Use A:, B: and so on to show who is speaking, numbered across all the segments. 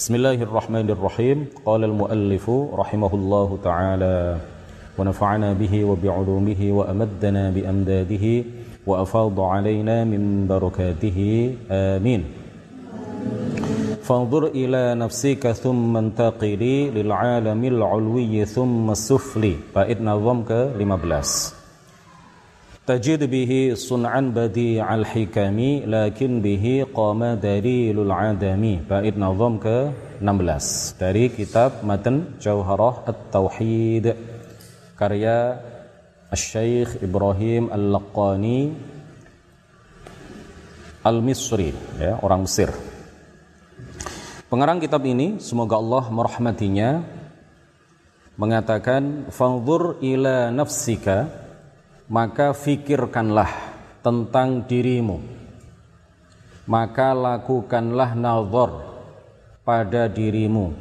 A: بسم الله الرحمن الرحيم قال المؤلف رحمه الله تعالى ونفعنا به وبعلومه وأمدنا بأمداده وأفاض علينا من بركاته آمين فانظر إلى نفسك ثم انتقلي للعالم العلوي ثم السفلي بائد نظم ke 15 Tajid bihi sun'an badi'al hikami lakin bihi qama dalilul adami. Bait nazam ke-16 dari kitab Matan Jauharah At-Tauhid karya Al-Syeikh Ibrahim Al-Laqani Al-Misri, ya, orang Mesir. Pengarang kitab ini semoga Allah merahmatinya mengatakan fanzur ila nafsika maka fikirkanlah tentang dirimu. Maka lakukanlah nazar pada dirimu.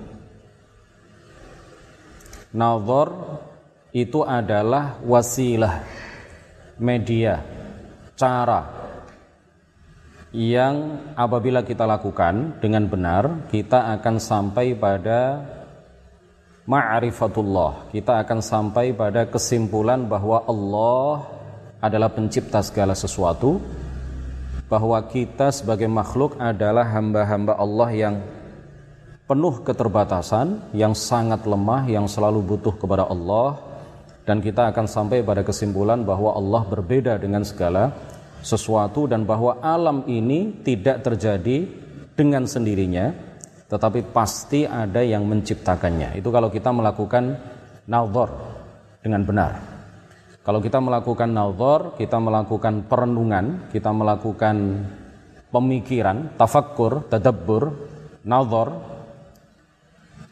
A: Nazar itu adalah wasilah media cara yang apabila kita lakukan dengan benar kita akan sampai pada ma'rifatullah. Kita akan sampai pada kesimpulan bahwa Allah adalah pencipta segala sesuatu, bahwa kita sebagai makhluk adalah hamba-hamba Allah yang penuh keterbatasan, yang sangat lemah, yang selalu butuh kepada Allah, dan kita akan sampai pada kesimpulan bahwa Allah berbeda dengan segala sesuatu dan bahwa alam ini tidak terjadi dengan sendirinya, tetapi pasti ada yang menciptakannya. Itu kalau kita melakukan nazar dengan benar. Kalau kita melakukan nazar, kita melakukan perenungan, kita melakukan pemikiran, tafakkur, tadabbur, nazar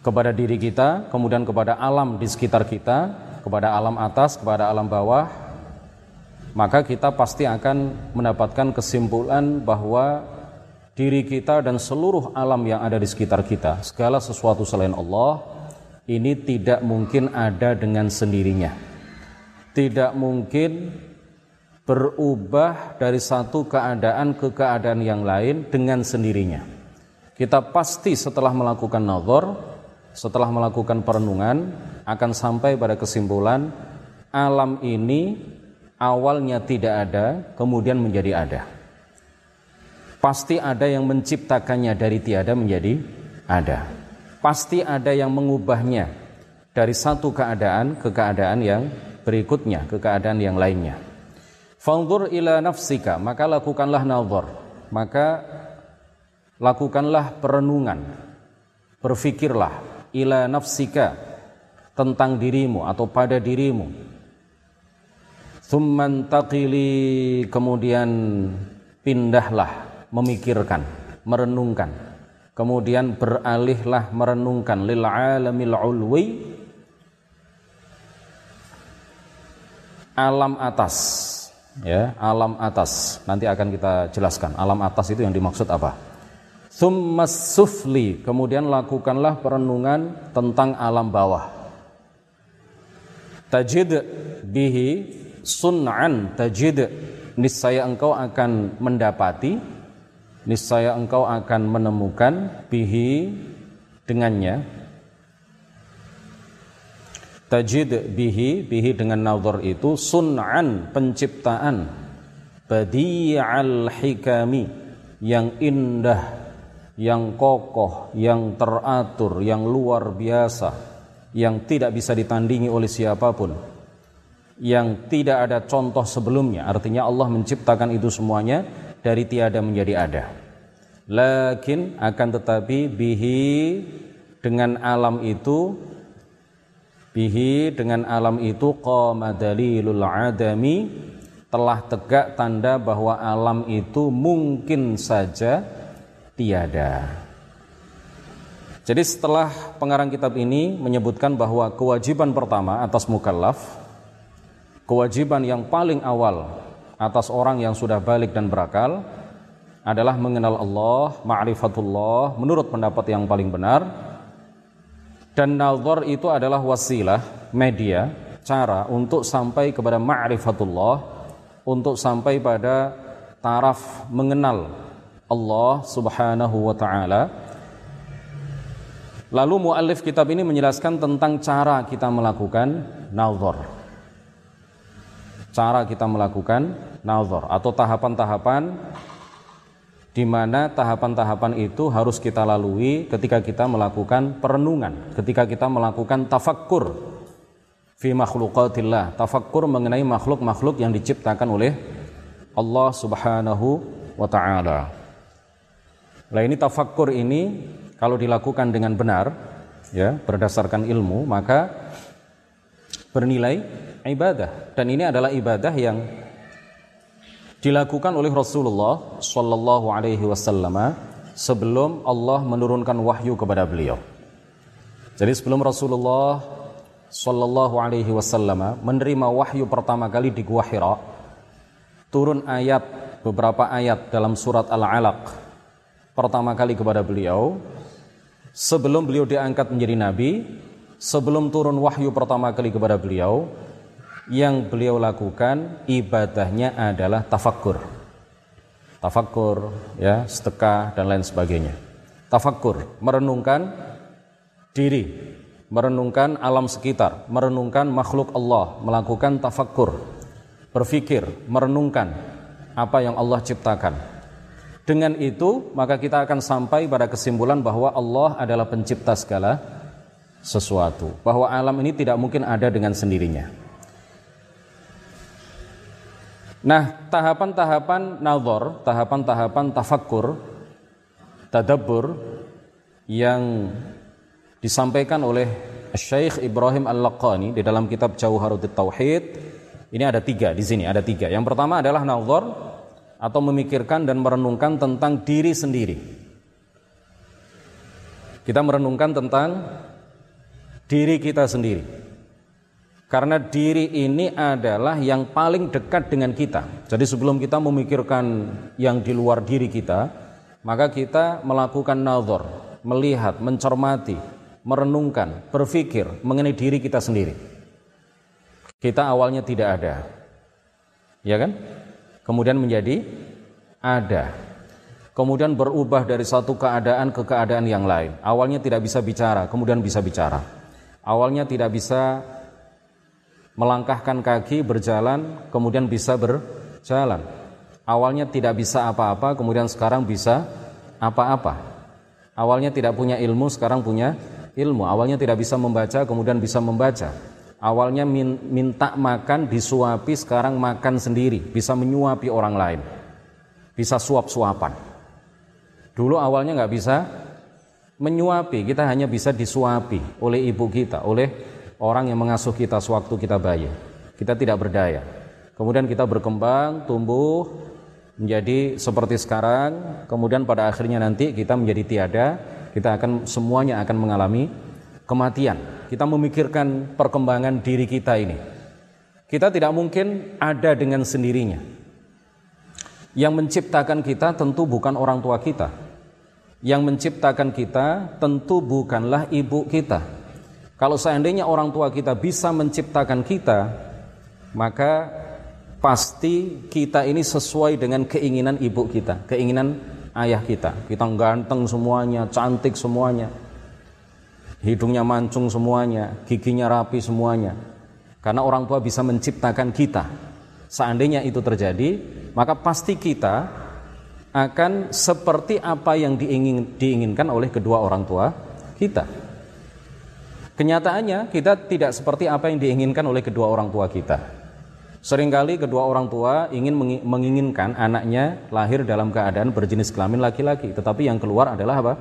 A: kepada diri kita, kemudian kepada alam di sekitar kita, kepada alam atas, kepada alam bawah, maka kita pasti akan mendapatkan kesimpulan bahwa diri kita dan seluruh alam yang ada di sekitar kita, segala sesuatu selain Allah, ini tidak mungkin ada dengan sendirinya. Tidak mungkin berubah dari satu keadaan ke keadaan yang lain dengan sendirinya. Kita pasti setelah melakukan nazar, setelah melakukan perenungan, akan sampai pada kesimpulan alam ini awalnya tidak ada, kemudian menjadi ada Pasti ada yang menciptakannya dari tiada menjadi ada. Pasti ada yang mengubahnya dari satu keadaan ke keadaan yang berikutnya, ke keadaan yang lainnya. Fanzur ila nafsika, maka lakukanlah nazar. Maka lakukanlah perenungan. Berfikirlah ila nafsika tentang dirimu atau pada dirimu. Thumman taqili kemudian pindahlah memikirkan, merenungkan. Kemudian beralihlah merenungkan lil alamil ulwi alam atas ya alam atas. Nanti akan kita jelaskan alam atas itu yang dimaksud apa. Thummas sufli kemudian lakukanlah perenungan tentang alam bawah. Tajid bihi sun'an tajid. Niscaya engkau akan mendapati niscaya engkau akan menemukan bihi dengannya. Tajid bihi bihi dengan nazar itu sun'an penciptaan. Badi'al hikami yang indah yang kokoh yang teratur yang luar biasa yang tidak bisa ditandingi oleh siapa pun. Yang tidak ada contoh sebelumnya artinya Allah menciptakan itu semuanya dari tiada menjadi ada. Lakin akan tetapi bihi dengan alam itu bihi dengan alam itu qama dalilul adami telah tegak tanda bahwa alam itu mungkin saja tiada. Jadi setelah pengarang kitab ini menyebutkan bahwa kewajiban pertama atas mukallaf kewajiban yang paling awal atas orang yang sudah balik dan berakal adalah mengenal Allah, ma'rifatullah menurut pendapat yang paling benar. Dan nazar itu adalah wasilah, media, cara untuk sampai kepada ma'rifatullah, untuk sampai pada taraf mengenal Allah Subhanahu wa taala Lalu muallif kitab ini menjelaskan tentang cara kita melakukan nazar. Cara kita melakukan nazar atau tahapan-tahapan di mana tahapan-tahapan itu harus kita lalui ketika kita melakukan perenungan, ketika kita melakukan tafakkur fi makhluqatillah, tafakkur mengenai makhluk-makhluk yang diciptakan oleh Allah Subhanahu wa taala. Nah ini tafakkur ini kalau dilakukan dengan benar ya berdasarkan ilmu maka bernilai ibadah dan ini adalah ibadah yang dilakukan oleh Rasulullah Shallallahu Alaihi Wasallam sebelum Allah menurunkan wahyu kepada beliau. Jadi sebelum Rasulullah Shallallahu Alaihi Wasallam menerima wahyu pertama kali di Gua Hira, turun ayat beberapa ayat dalam surat Al-Alaq pertama kali kepada beliau sebelum beliau diangkat menjadi nabi, sebelum turun wahyu pertama kali kepada beliau, yang beliau lakukan ibadahnya adalah tafakkur. Tafakkur, ya, sedekah dan lain sebagainya. Tafakkur, merenungkan diri, merenungkan alam sekitar, merenungkan makhluk Allah, melakukan tafakkur, berpikir, merenungkan apa yang Allah ciptakan dengan itu, maka kita akan sampai pada kesimpulan bahwa Allah adalah pencipta segala sesuatu, bahwa alam ini tidak mungkin ada dengan sendirinya. Nah, tahapan-tahapan nazar, tahapan-tahapan tafakkur, tadabbur yang disampaikan oleh Syekh Ibrahim Al-Laqani di dalam kitab Jauharuddin Tauhid, ini ada tiga di sini, ada tiga. Yang pertama adalah nazar, atau memikirkan dan merenungkan tentang diri sendiri. Kita merenungkan tentang diri kita sendiri. Karena diri ini adalah yang paling dekat dengan kita. Jadi sebelum kita memikirkan yang di luar diri kita, maka kita melakukan nazar, melihat, mencermati, merenungkan, berpikir mengenai diri kita sendiri. Kita awalnya tidak ada. Ya kan? kemudian menjadi ada. Kemudian berubah dari satu keadaan ke keadaan yang lain. Awalnya tidak bisa bicara, kemudian bisa bicara. Awalnya tidak bisa melangkahkan kaki berjalan, kemudian bisa berjalan. Awalnya tidak bisa apa-apa, kemudian sekarang bisa apa-apa. Awalnya tidak punya ilmu, sekarang punya ilmu. Awalnya tidak bisa membaca, kemudian bisa membaca. Awalnya minta makan disuapi, sekarang makan sendiri, bisa menyuapi orang lain. Bisa suap-suapan. Dulu awalnya nggak bisa menyuapi, kita hanya bisa disuapi oleh ibu kita, oleh orang yang mengasuh kita sewaktu kita bayi. Kita tidak berdaya. Kemudian kita berkembang, tumbuh, menjadi seperti sekarang, kemudian pada akhirnya nanti kita menjadi tiada, kita akan semuanya akan mengalami kematian. Kita memikirkan perkembangan diri kita ini. Kita tidak mungkin ada dengan sendirinya. Yang menciptakan kita tentu bukan orang tua kita. Yang menciptakan kita tentu bukanlah ibu kita. Kalau seandainya orang tua kita bisa menciptakan kita, maka pasti kita ini sesuai dengan keinginan ibu kita, keinginan ayah kita. Kita ganteng semuanya, cantik semuanya hidungnya mancung semuanya, giginya rapi semuanya. Karena orang tua bisa menciptakan kita. Seandainya itu terjadi, maka pasti kita akan seperti apa yang diingin, diinginkan oleh kedua orang tua kita. Kenyataannya kita tidak seperti apa yang diinginkan oleh kedua orang tua kita. Seringkali kedua orang tua ingin menginginkan anaknya lahir dalam keadaan berjenis kelamin laki-laki, tetapi yang keluar adalah apa?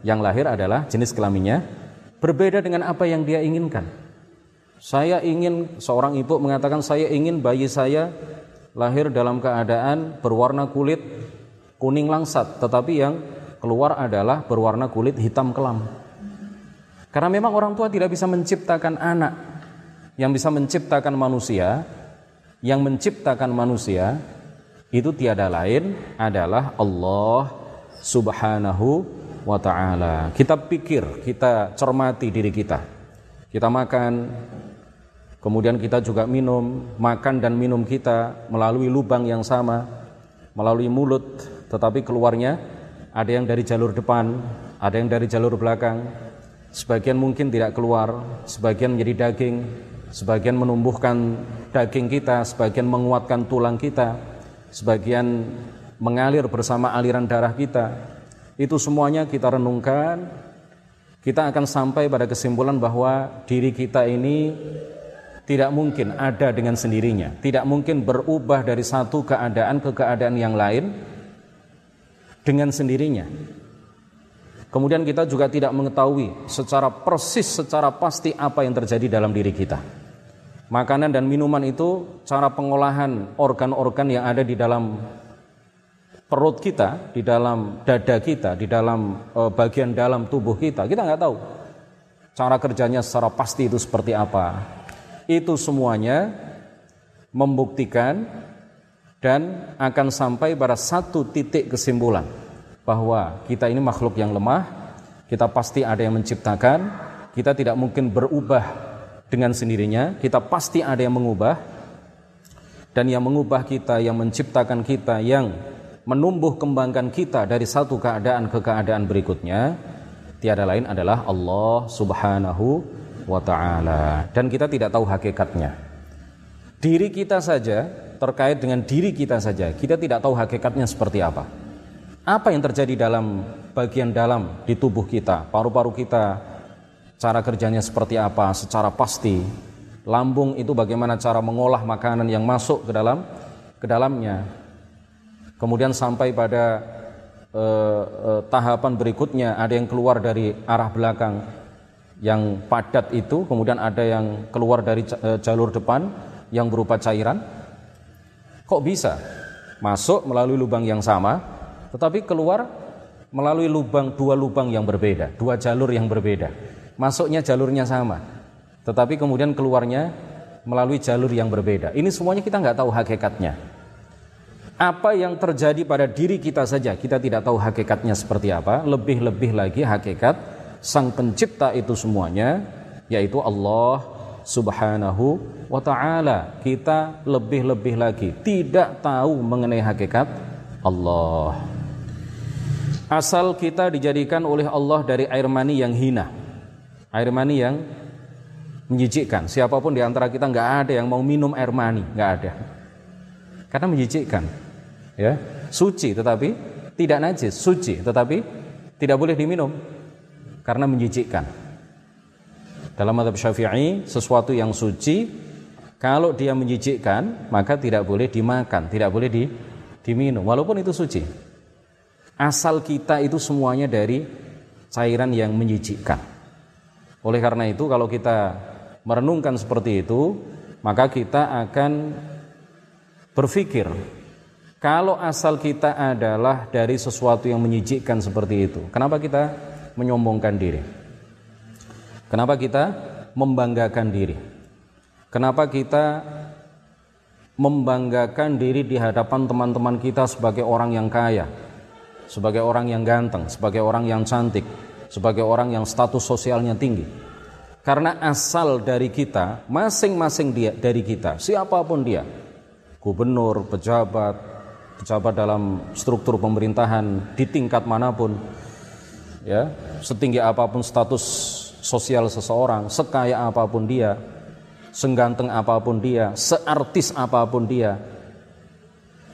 A: Yang lahir adalah jenis kelaminnya berbeda dengan apa yang dia inginkan. Saya ingin seorang ibu mengatakan saya ingin bayi saya lahir dalam keadaan berwarna kulit kuning langsat, tetapi yang keluar adalah berwarna kulit hitam kelam. Karena memang orang tua tidak bisa menciptakan anak yang bisa menciptakan manusia, yang menciptakan manusia itu tiada lain adalah Allah Subhanahu wa taala. Kita pikir, kita cermati diri kita. Kita makan, kemudian kita juga minum, makan dan minum kita melalui lubang yang sama, melalui mulut, tetapi keluarnya ada yang dari jalur depan, ada yang dari jalur belakang. Sebagian mungkin tidak keluar, sebagian menjadi daging, sebagian menumbuhkan daging kita, sebagian menguatkan tulang kita, sebagian mengalir bersama aliran darah kita. Itu semuanya kita renungkan, kita akan sampai pada kesimpulan bahwa diri kita ini tidak mungkin ada dengan sendirinya, tidak mungkin berubah dari satu keadaan ke keadaan yang lain dengan sendirinya. Kemudian kita juga tidak mengetahui secara persis, secara pasti apa yang terjadi dalam diri kita. Makanan dan minuman itu cara pengolahan organ-organ yang ada di dalam perut kita, di dalam dada kita, di dalam e, bagian dalam tubuh kita, kita nggak tahu. Cara kerjanya secara pasti itu seperti apa. Itu semuanya membuktikan dan akan sampai pada satu titik kesimpulan bahwa kita ini makhluk yang lemah, kita pasti ada yang menciptakan, kita tidak mungkin berubah dengan sendirinya, kita pasti ada yang mengubah, dan yang mengubah kita, yang menciptakan kita, yang menumbuh kembangkan kita dari satu keadaan ke keadaan berikutnya, tiada lain adalah Allah Subhanahu wa Ta'ala, dan kita tidak tahu hakikatnya. Diri kita saja, terkait dengan diri kita saja, kita tidak tahu hakikatnya seperti apa apa yang terjadi dalam bagian dalam di tubuh kita, paru-paru kita, cara kerjanya seperti apa secara pasti. Lambung itu bagaimana cara mengolah makanan yang masuk ke dalam ke dalamnya. Kemudian sampai pada eh, eh, tahapan berikutnya ada yang keluar dari arah belakang yang padat itu, kemudian ada yang keluar dari eh, jalur depan yang berupa cairan. Kok bisa masuk melalui lubang yang sama? Tetapi keluar melalui lubang dua lubang yang berbeda, dua jalur yang berbeda. Masuknya jalurnya sama, tetapi kemudian keluarnya melalui jalur yang berbeda. Ini semuanya kita nggak tahu hakikatnya. Apa yang terjadi pada diri kita saja kita tidak tahu hakikatnya seperti apa. Lebih-lebih lagi hakikat Sang Pencipta itu semuanya, yaitu Allah Subhanahu wa Ta'ala. Kita lebih-lebih lagi tidak tahu mengenai hakikat Allah. Asal kita dijadikan oleh Allah dari air mani yang hina, air mani yang menjijikkan. Siapa pun di antara kita nggak ada yang mau minum air mani, nggak ada. Karena menjijikkan, ya. Suci tetapi tidak najis, suci tetapi tidak boleh diminum. Karena menjijikkan. Dalam madhab syafi'i sesuatu yang suci kalau dia menjijikkan maka tidak boleh dimakan, tidak boleh di, diminum. Walaupun itu suci asal kita itu semuanya dari cairan yang menjijikkan. Oleh karena itu kalau kita merenungkan seperti itu, maka kita akan berpikir kalau asal kita adalah dari sesuatu yang menyijikkan seperti itu, kenapa kita menyombongkan diri? Kenapa kita membanggakan diri? Kenapa kita membanggakan diri di hadapan teman-teman kita sebagai orang yang kaya? Sebagai orang yang ganteng, sebagai orang yang cantik, sebagai orang yang status sosialnya tinggi. Karena asal dari kita, masing-masing dia dari kita, siapa pun dia, gubernur, pejabat, pejabat dalam struktur pemerintahan di tingkat mana pun, ya, setinggi apa pun status sosial seseorang, sekaya apa pun dia, sengganteng apa pun dia, seartis apa pun dia,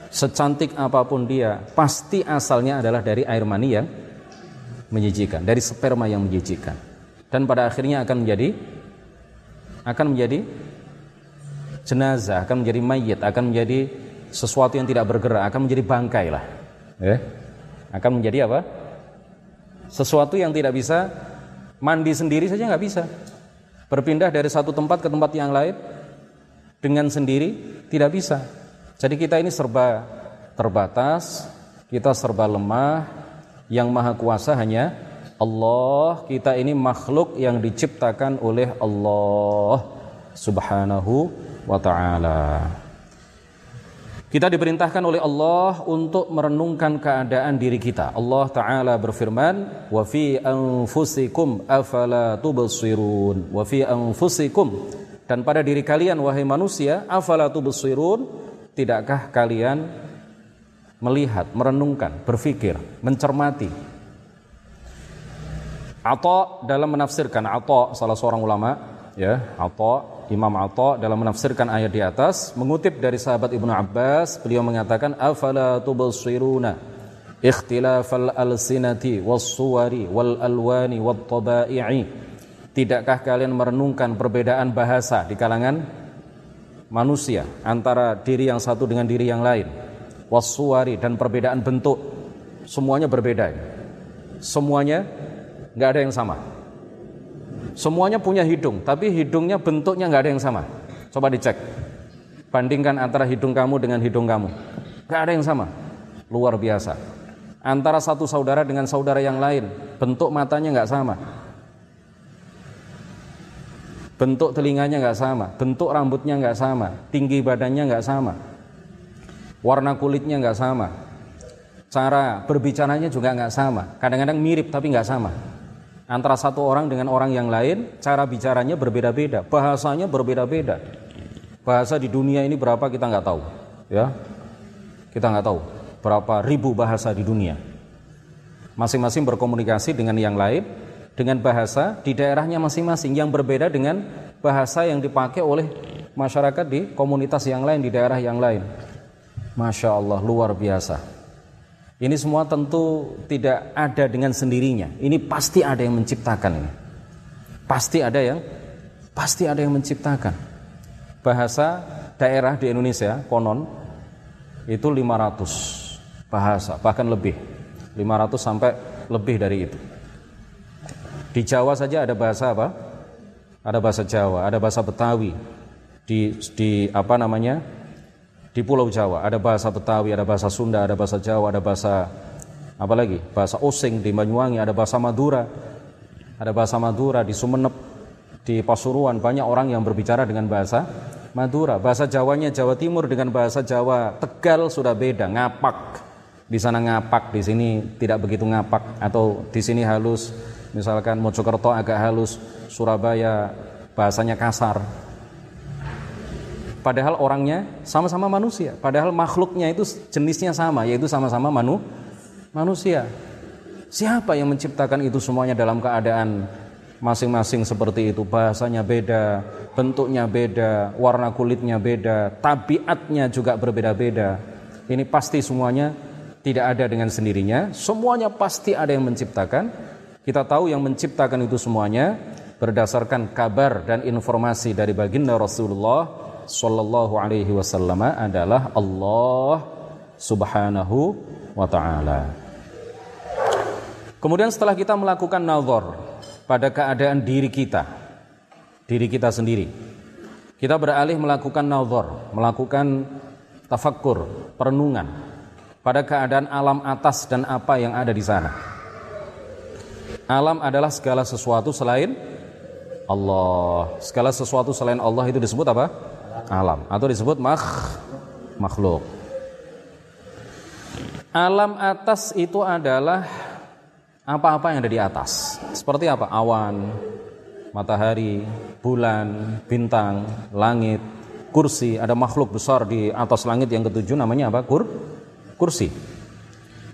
A: secantik apa pun dia, pasti asalnya adalah dari air mani yang menjijikan, dari sperma yang menjijikan. Dan pada akhirnya akan menjadi akan menjadi jenazah, akan menjadi mayit, akan menjadi sesuatu yang tidak bergerak, akan menjadi bangkai lah. Ya. Akan menjadi apa? Sesuatu yang tidak bisa mandi sendiri saja nggak bisa. Berpindah dari satu tempat ke tempat yang lain dengan sendiri tidak bisa. Jadi kita ini serba terbatas, kita serba lemah, yang maha kuasa hanya Allah, kita ini makhluk yang diciptakan oleh Allah Subhanahu wa taala. Kita diperintahkan oleh Allah untuk merenungkan keadaan diri kita. Allah taala berfirman, "Wa fi anfusikum afala tubsirun." Wa fi anfusikum dan pada diri kalian wahai manusia, afala tubsirun? Tidakkah kalian melihat, merenungkan, berpikir, mencermati? Atau dalam menafsirkan Atau salah seorang ulama ya Atau Imam Atau dalam menafsirkan ayat di atas mengutip dari sahabat Ibnu Abbas beliau mengatakan afala tubsiruna ikhtilafal alsinati was-suwari wal alwani wat tabai'i tidakkah kalian merenungkan perbedaan bahasa di kalangan manusia antara diri yang satu dengan diri yang lain was-suwari dan perbedaan bentuk semuanya berbeda semuanya nggak ada yang sama. Semuanya punya hidung, tapi hidungnya bentuknya nggak ada yang sama. Coba dicek. Bandingkan antara hidung kamu dengan hidung kamu. Nggak ada yang sama. Luar biasa. Antara satu saudara dengan saudara yang lain, bentuk matanya nggak sama. Bentuk telinganya nggak sama, bentuk rambutnya nggak sama, tinggi badannya nggak sama, warna kulitnya nggak sama, cara berbicaranya juga nggak sama. Kadang-kadang mirip tapi nggak sama. Antara satu orang dengan orang yang lain cara bicaranya berbeda-beda bahasanya berbeda-beda. Bahasa di dunia ini berapa kita nggak tahu ya? Kita nggak tahu berapa ribu bahasa di dunia. Masing-masing berkomunikasi dengan yang lain dengan bahasa di daerahnya masing-masing yang berbeda dengan bahasa yang dipakai oleh masyarakat di komunitas yang lain di daerah yang lain Masya Allah luar biasa ini semua tentu tidak ada dengan sendirinya. Ini pasti ada yang menciptakan ini. Pasti ada yang pasti ada yang menciptakan. Bahasa daerah di Indonesia konon itu 500 bahasa, bahkan lebih. 500 sampai lebih dari itu. Di Jawa saja ada bahasa apa? Ada bahasa Jawa, ada bahasa Betawi. Di di apa namanya? di Pulau Jawa. Ada bahasa Betawi, ada bahasa Sunda, ada bahasa Jawa, ada bahasa apa lagi? Bahasa Osing di Banyuwangi, ada bahasa Madura. Ada bahasa Madura di Sumeneb, di Pasuruan banyak orang yang berbicara dengan bahasa Madura. Bahasa Jawanya Jawa Timur dengan bahasa Jawa Tegal sudah beda, ngapak. Di sana ngapak, di sini tidak begitu ngapak atau di sini halus. Misalkan Mojokerto agak halus, Surabaya bahasanya kasar Padahal orangnya sama-sama manusia. Padahal makhluknya itu jenisnya sama, yaitu sama-sama manu, manusia. Siapa yang menciptakan itu semuanya dalam keadaan masing-masing seperti itu? Bahasanya beda, bentuknya beda, warna kulitnya beda, tabiatnya juga berbeda-beda. Ini pasti semuanya tidak ada dengan sendirinya. Semuanya pasti ada yang menciptakan. Kita tahu yang menciptakan itu semuanya berdasarkan kabar dan informasi dari baginda Rasulullah sallallahu alaihi wasallam adalah Allah Subhanahu wa taala. Kemudian setelah kita melakukan nazar pada keadaan diri kita, diri kita sendiri, kita beralih melakukan nazar, melakukan tafakkur, perenungan pada keadaan alam atas dan apa yang ada di sana. Alam adalah segala sesuatu selain Allah. Segala sesuatu selain Allah itu disebut apa? alam atau disebut makh makhluk. Alam atas itu adalah apa-apa yang ada di atas. Seperti apa? Awan, matahari, bulan, bintang, langit, kursi. Ada makhluk besar di atas langit yang ketujuh namanya apa? Kur kursi.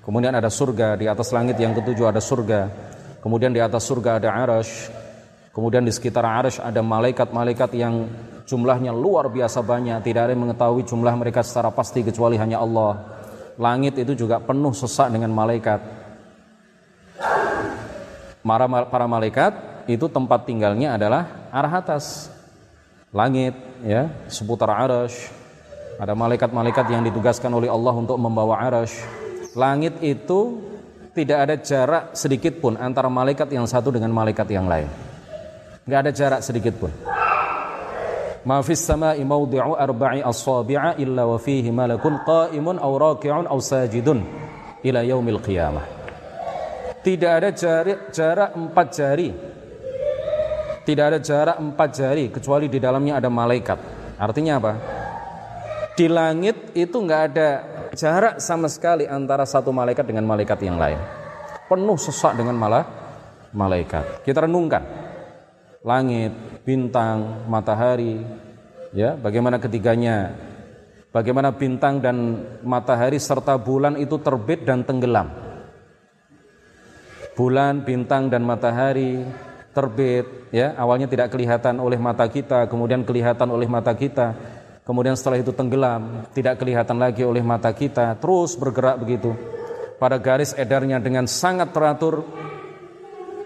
A: Kemudian ada surga, di atas langit yang ketujuh ada surga. Kemudian di atas surga ada arash. Kemudian di sekitar arash ada malaikat-malaikat yang jumlahnya luar biasa banyak, tidak ada yang mengetahui jumlah mereka secara pasti kecuali hanya Allah. Langit itu juga penuh sesak dengan malaikat. Para malaikat itu tempat tinggalnya adalah arah atas. Langit ya, seputar arash. Ada malaikat-malaikat yang ditugaskan oleh Allah untuk membawa arash. Langit itu tidak ada jarak sedikit pun antara malaikat yang satu dengan malaikat yang lain. Nggak ada jarak sedikit pun. Ma fis sama'i mawdi'u arba'i asabi'a illa wa fihi malakun qa'imun aw raki'un aw sajidun ila yaumil qiyamah. Tidak ada jarak, jarak empat jari. Tidak ada jarak empat jari kecuali di dalamnya ada malaikat. Artinya apa? Di langit itu nggak ada jarak sama sekali antara satu malaikat dengan malaikat yang lain. Penuh sesak dengan malah malaikat. Kita renungkan langit, bintang, matahari, ya, bagaimana ketiganya, bagaimana bintang dan matahari serta bulan itu terbit dan tenggelam. bulan, bintang dan matahari terbit ya, awalnya tidak kelihatan oleh mata kita, kemudian kelihatan oleh mata kita. Kemudian setelah itu tenggelam, tidak kelihatan lagi oleh mata kita, terus bergerak begitu. Pada garis edarnya dengan sangat teratur,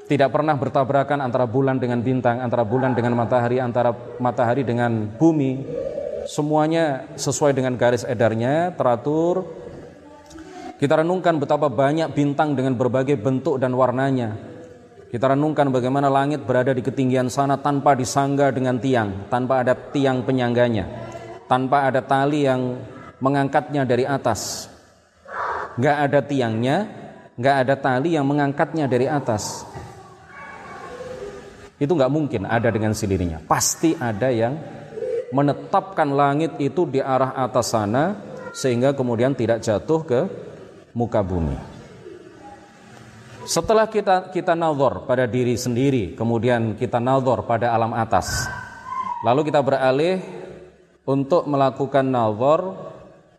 A: tidak pernah bertabrakan antara bulan dengan bintang, antara bulan dengan matahari, antara matahari dengan bumi. Semuanya sesuai dengan garis edarnya, teratur, kita renungkan betapa banyak bintang dengan berbagai bentuk dan warnanya. Kita renungkan bagaimana langit berada di ketinggian sana tanpa disangga dengan tiang, tanpa ada tiang penyangganya, tanpa ada tali yang mengangkatnya dari atas. Gak ada tiangnya, gak ada tali yang mengangkatnya dari atas. Itu gak mungkin ada dengan sendirinya. Pasti ada yang menetapkan langit itu di arah atas sana sehingga kemudian tidak jatuh ke muka bumi. Setelah kita kita nazar pada diri sendiri, kemudian kita nazar pada alam atas. Lalu kita beralih untuk melakukan nazar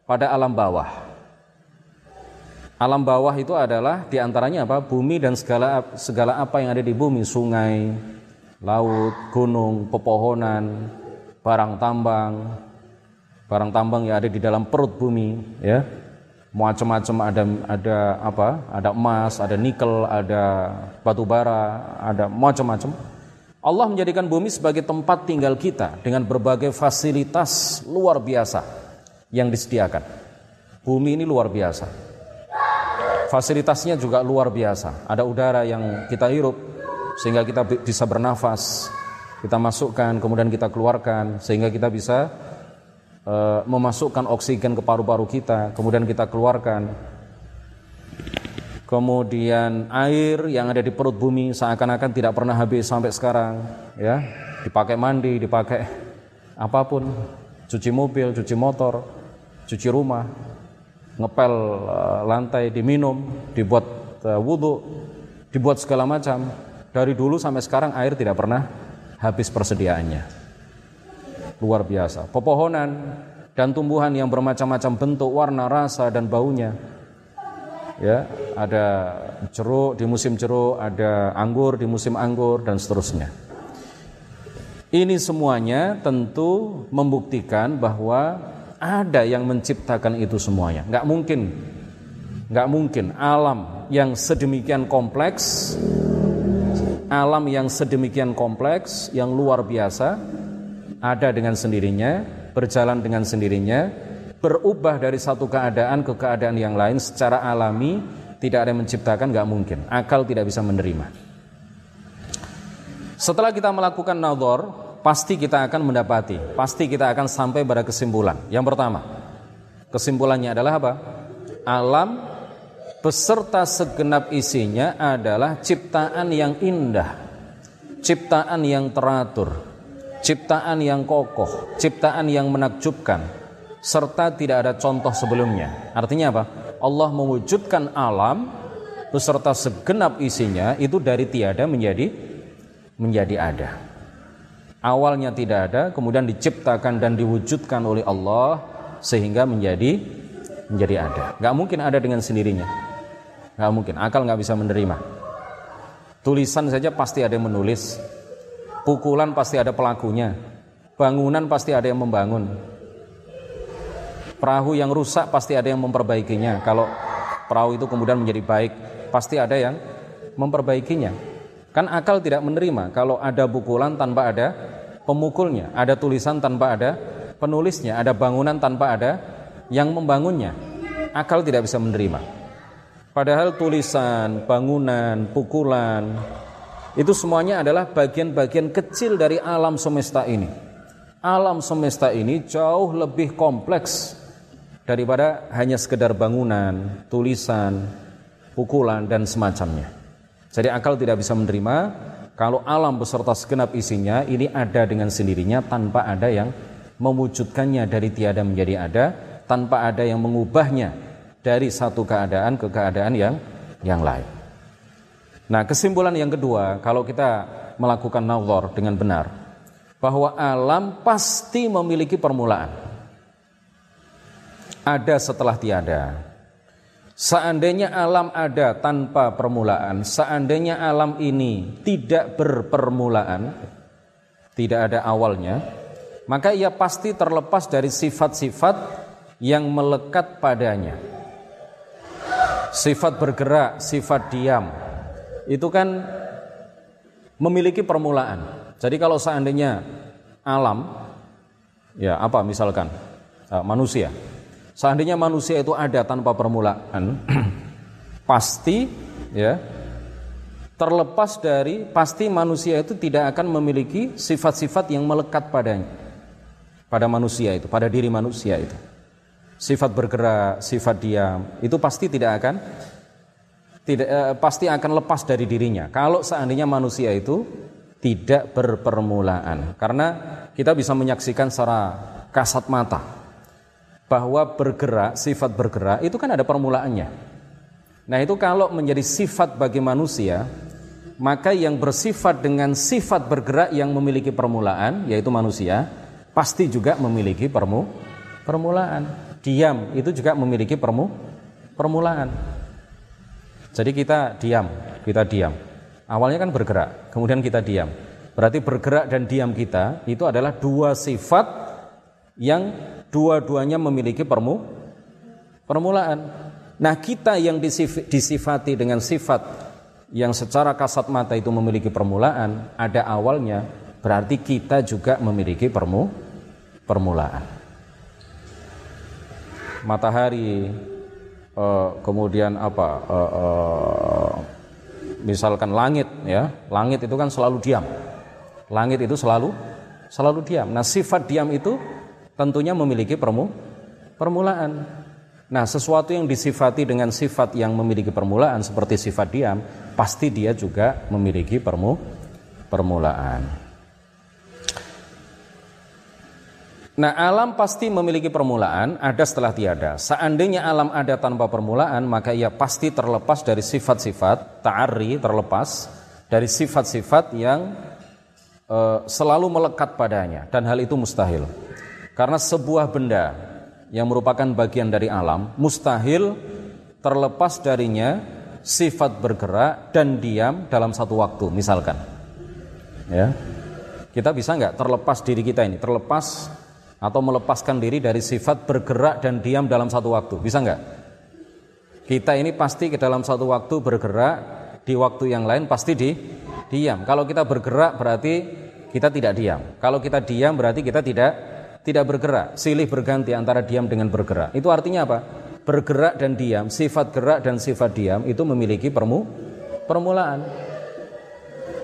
A: pada alam bawah. Alam bawah itu adalah di antaranya apa? Bumi dan segala segala apa yang ada di bumi, sungai, laut, gunung, pepohonan, barang tambang, barang tambang yang ada di dalam perut bumi, ya. Macam-macam ada ada apa? Ada emas ada nikel ada batu bara ada macam-macam Allah menjadikan bumi sebagai tempat tinggal kita dengan berbagai fasilitas luar biasa yang disediakan. Bumi ini luar biasa. Fasilitasnya juga luar biasa. Ada udara yang kita hirup sehingga kita bisa bernafas. Kita masukkan kemudian kita keluarkan sehingga kita bisa Eh, memasukkan oksigen ke paru-paru kita, kemudian kita keluarkan. Kemudian air yang ada di perut bumi seakan-akan tidak pernah habis sampai sekarang, ya. Dipakai mandi, dipakai apa pun, cuci mobil, cuci motor, cuci rumah, ngepel uh, lantai, diminum, dibuat uh, wudhu, dibuat segala macam. Dari dulu sampai sekarang air tidak pernah habis persediaannya luar biasa. Pepohonan dan tumbuhan yang bermacam-macam bentuk, warna, rasa dan baunya. Ya, ada jeruk di musim jeruk, ada anggur di musim anggur dan seterusnya. Ini semuanya tentu membuktikan bahwa ada yang menciptakan itu semuanya. Nggak mungkin, nggak mungkin alam yang sedemikian kompleks, alam yang sedemikian kompleks, yang luar biasa, ada dengan sendirinya, berjalan dengan sendirinya, berubah dari satu keadaan ke keadaan yang lain secara alami, tidak ada yang menciptakan, nggak mungkin. Akal tidak bisa menerima. Setelah kita melakukan nador, pasti kita akan mendapati, pasti kita akan sampai pada kesimpulan. Yang pertama, kesimpulannya adalah apa? Alam beserta segenap isinya adalah ciptaan yang indah, ciptaan yang teratur, ciptaan yang kokoh, ciptaan yang menakjubkan, serta tidak ada contoh sebelumnya. Artinya apa? Allah mewujudkan alam beserta segenap isinya itu dari tiada menjadi menjadi ada. Awalnya tidak ada, kemudian diciptakan dan diwujudkan oleh Allah sehingga menjadi menjadi ada. Gak mungkin ada dengan sendirinya. Gak mungkin, akal gak bisa menerima. Tulisan saja pasti ada yang menulis, Pukulan pasti ada pelakunya. Bangunan pasti ada yang membangun. Perahu yang rusak pasti ada yang memperbaikinya. Kalau perahu itu kemudian menjadi baik, pasti ada yang memperbaikinya. Kan akal tidak menerima kalau ada pukulan tanpa ada pemukulnya, ada tulisan tanpa ada penulisnya, ada bangunan tanpa ada yang membangunnya. Akal tidak bisa menerima. Padahal tulisan, bangunan, pukulan, itu semuanya adalah bagian-bagian kecil dari alam semesta ini. Alam semesta ini jauh lebih kompleks daripada hanya sekedar bangunan, tulisan, pukulan dan semacamnya. Jadi akal tidak bisa menerima kalau alam beserta segenap isinya ini ada dengan sendirinya tanpa ada yang mewujudkannya dari tiada menjadi ada, tanpa ada yang mengubahnya dari satu keadaan ke keadaan yang yang lain. Nah, kesimpulan yang kedua, kalau kita melakukan nazar dengan benar, bahwa alam pasti memiliki permulaan. Ada setelah tiada. Seandainya alam ada tanpa permulaan, seandainya alam ini tidak berpermulaan, tidak ada awalnya, maka ia pasti terlepas dari sifat-sifat yang melekat padanya. Sifat bergerak, sifat diam, itu kan memiliki permulaan. Jadi kalau seandainya alam, ya apa misalkan uh, manusia, seandainya manusia itu ada tanpa permulaan, pasti ya terlepas dari pasti manusia itu tidak akan memiliki sifat-sifat yang melekat padanya pada manusia itu, pada diri manusia itu. Sifat bergerak, sifat diam, itu pasti tidak akan tidak eh, pasti akan lepas dari dirinya. Kalau seandainya manusia itu tidak berpermulaan. Karena kita bisa menyaksikan secara kasat mata bahwa bergerak, sifat bergerak itu kan ada permulaannya. Nah, itu kalau menjadi sifat bagi manusia, maka yang bersifat dengan sifat bergerak yang memiliki permulaan yaitu manusia pasti juga memiliki permu permulaan. Diam itu juga memiliki permu permulaan. Jadi kita diam, kita diam. Awalnya kan bergerak, kemudian kita diam. Berarti bergerak dan diam kita itu adalah dua sifat yang dua-duanya memiliki permu permulaan. Nah, kita yang disifati dengan sifat yang secara kasat mata itu memiliki permulaan, ada awalnya, berarti kita juga memiliki permu, permulaan. Matahari, uh, kemudian apa? Uh, uh, misalkan langit, ya, langit itu kan selalu diam. Langit itu selalu selalu diam. Nah, sifat diam itu tentunya memiliki permu, permulaan. Nah, sesuatu yang disifati dengan sifat yang memiliki permulaan seperti sifat diam, pasti dia juga memiliki permu permulaan. Nah, alam pasti memiliki permulaan, ada setelah tiada. Seandainya alam ada tanpa permulaan, maka ia pasti terlepas dari sifat-sifat ta'ari, terlepas dari sifat-sifat yang uh, selalu melekat padanya dan hal itu mustahil. Karena sebuah benda yang merupakan bagian dari alam mustahil terlepas darinya sifat bergerak dan diam dalam satu waktu misalkan. Ya. Kita bisa nggak terlepas diri kita ini? Terlepas atau melepaskan diri dari sifat bergerak dan diam dalam satu waktu? Bisa nggak? Kita ini pasti ke dalam satu waktu bergerak di waktu yang lain pasti di diam. Kalau kita bergerak berarti kita tidak diam. Kalau kita diam berarti kita tidak tidak bergerak, silih berganti antara diam dengan bergerak. Itu artinya apa? Bergerak dan diam, sifat gerak dan sifat diam itu memiliki permu, permulaan.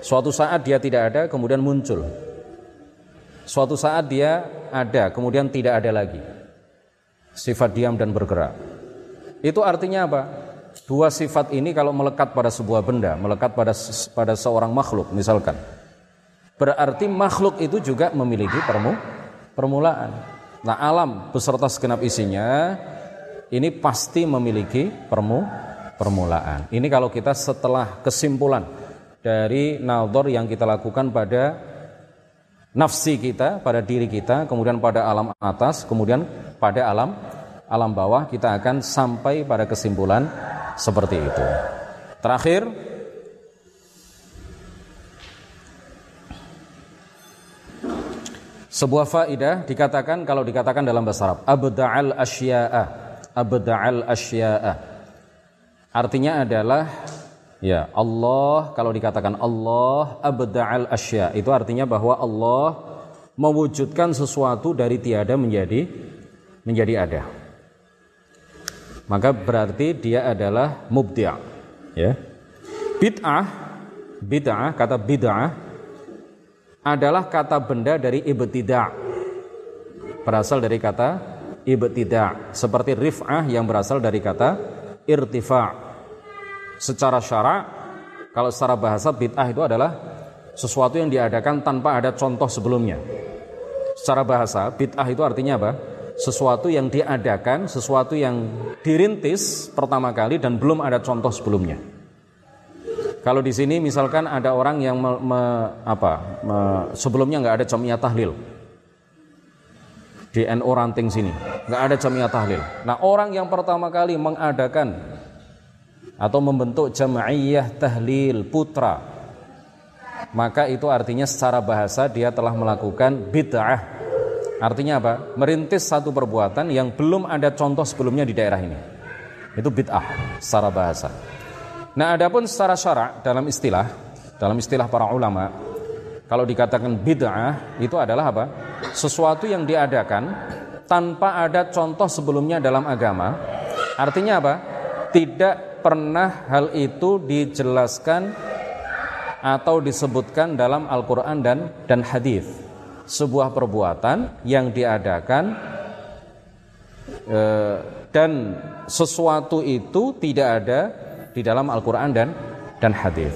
A: Suatu saat dia tidak ada, kemudian muncul. Suatu saat dia ada, kemudian tidak ada lagi. Sifat diam dan bergerak. Itu artinya apa? Dua sifat ini kalau melekat pada sebuah benda, melekat pada pada seorang makhluk misalkan. Berarti makhluk itu juga memiliki permu, permulaan. Nah, alam beserta segenap isinya ini pasti memiliki permu permulaan. Ini kalau kita setelah kesimpulan dari nador yang kita lakukan pada nafsi kita, pada diri kita, kemudian pada alam atas, kemudian pada alam alam bawah kita akan sampai pada kesimpulan seperti itu. Terakhir Sebuah faidah dikatakan kalau dikatakan dalam bahasa Arab abda'al asya'a. Abda'al asya'a. Artinya adalah ya Allah kalau dikatakan Allah abda'al asya. Itu artinya bahwa Allah mewujudkan sesuatu dari tiada menjadi menjadi ada. Maka berarti dia adalah mubdi' ya. Bid'ah bid'ah kata bid'ah adalah kata benda dari ibtida' berasal dari kata ibtida' seperti rif'ah yang berasal dari kata irtifa' secara syara kalau secara bahasa bid'ah itu adalah sesuatu yang diadakan tanpa ada contoh sebelumnya. Secara bahasa bid'ah itu artinya apa? Sesuatu yang diadakan sesuatu yang dirintis pertama kali dan belum ada contoh sebelumnya kalau di sini misalkan ada orang yang me, me, apa, me, sebelumnya nggak ada jamiah tahlil. Di NU ranting sini. Nggak ada jamiah tahlil. Nah orang yang pertama kali mengadakan atau membentuk jam'iyah tahlil putra maka itu artinya secara bahasa dia telah melakukan bid'ah. Artinya apa? Merintis satu perbuatan yang belum ada contoh sebelumnya di daerah ini. Itu bid'ah secara bahasa nah adapun secara syarak dalam istilah dalam istilah para ulama kalau dikatakan bid'ah itu adalah apa? Sesuatu yang diadakan tanpa ada contoh sebelumnya dalam agama. Artinya apa? Tidak pernah hal itu dijelaskan atau disebutkan dalam Al-Quran dan dan hadis. Sebuah perbuatan yang diadakan e, dan sesuatu itu tidak ada di dalam Al-Quran dan dan hadis.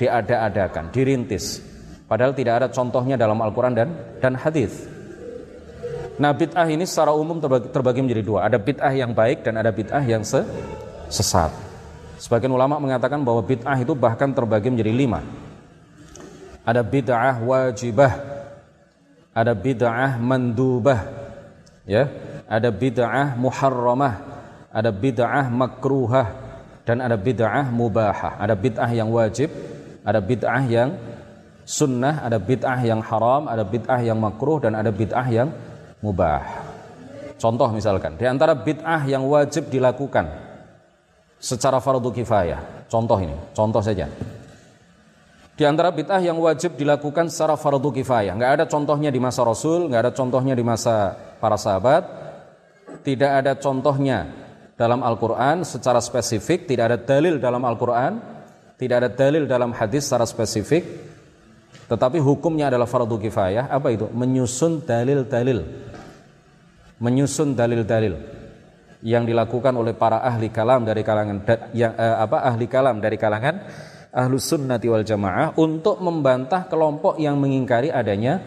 A: Diada-adakan, dirintis. Padahal tidak ada contohnya dalam Al-Quran dan dan hadis. Nah bid'ah ini secara umum terbagi, terbagi menjadi dua. Ada bid'ah yang baik dan ada bid'ah yang se sesat. Sebagian ulama mengatakan bahwa bid'ah itu bahkan terbagi menjadi lima. Ada bid'ah wajibah, ada bid'ah mandubah, ya, ada bid'ah muharramah, ada bid'ah makruhah, dan ada bid'ah mubahah. Ada bid'ah yang wajib, ada bid'ah yang sunnah, ada bid'ah yang haram, ada bid'ah yang makruh, dan ada bid'ah yang mubah. Contoh misalkan, di antara bid'ah yang wajib dilakukan secara fardu kifayah. Contoh ini, contoh saja. Di antara bid'ah yang wajib dilakukan secara fardu kifayah. Nggak ada contohnya di masa Rasul, nggak ada contohnya di masa para sahabat. Tidak ada contohnya dalam Al-Quran secara spesifik, tidak ada dalil dalam Al-Quran, tidak ada dalil dalam hadis secara spesifik, tetapi hukumnya adalah fardu kifayah. Apa itu? Menyusun dalil-dalil. Menyusun dalil-dalil yang dilakukan oleh para ahli kalam dari kalangan yang eh, apa ahli kalam dari kalangan ahlus sunnati wal jamaah untuk membantah kelompok yang mengingkari adanya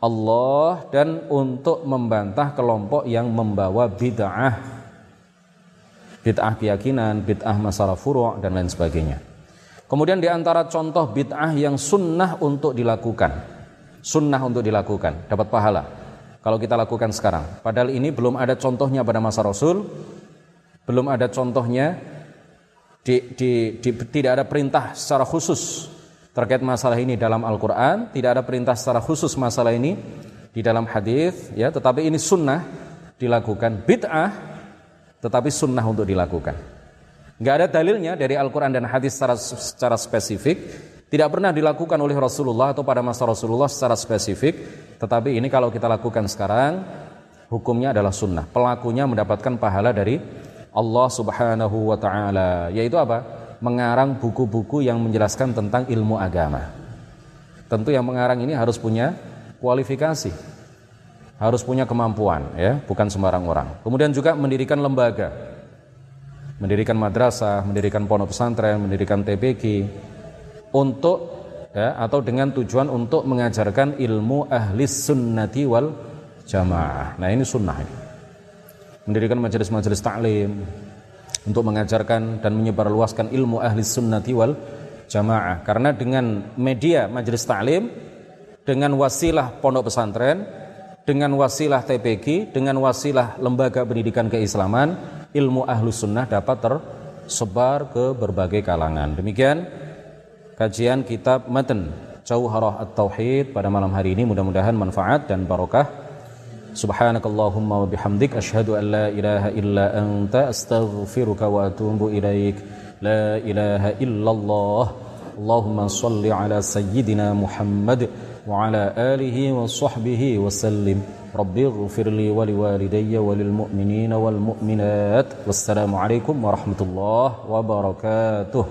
A: Allah dan untuk membantah kelompok yang membawa bid'ah bid'ah keyakinan, bid'ah masalah furu' dan lain sebagainya. Kemudian di antara contoh bid'ah yang sunnah untuk dilakukan, sunnah untuk dilakukan, dapat pahala kalau kita lakukan sekarang. Padahal ini belum ada contohnya pada masa Rasul, belum ada contohnya di, di, di, tidak ada perintah secara khusus terkait masalah ini dalam Al-Quran, tidak ada perintah secara khusus masalah ini di dalam hadis, ya. Tetapi ini sunnah dilakukan bid'ah, tetapi sunnah untuk dilakukan. Nggak ada dalilnya dari Al-Quran dan hadis secara, secara spesifik, tidak pernah dilakukan oleh Rasulullah atau pada masa Rasulullah secara spesifik, tetapi ini kalau kita lakukan sekarang, hukumnya adalah sunnah. Pelakunya mendapatkan pahala dari Allah Subhanahu wa taala, yaitu apa? Mengarang buku-buku yang menjelaskan tentang ilmu agama. Tentu yang mengarang ini harus punya kualifikasi. Harus punya kemampuan ya, bukan sembarang orang. Kemudian juga mendirikan lembaga. Mendirikan madrasah, mendirikan pondok pesantren, mendirikan TPQ, untuk ya, atau dengan tujuan untuk mengajarkan ilmu ahli sunnati wal jamaah. Nah ini sunnah ini. Mendirikan majelis-majelis taklim untuk mengajarkan dan menyebarluaskan ilmu ahli sunnati wal jamaah. Karena dengan media majelis taklim, dengan wasilah pondok pesantren, dengan wasilah TPG, dengan wasilah lembaga pendidikan keislaman, ilmu ahlu sunnah dapat tersebar ke berbagai kalangan. Demikian kajian kitab Matan Jauharah At-Tauhid pada malam hari ini mudah-mudahan manfaat dan barokah. Subhanakallahumma wa bihamdik asyhadu an la ilaha illa anta astaghfiruka wa atubu ilaik. La ilaha illallah. Allahumma salli ala sayyidina Muhammad وعلى آله وصحبه وسلم. ربي اغفر لي ولوالدي وللمؤمنين والمؤمنات. والسلام عليكم ورحمة الله وبركاته.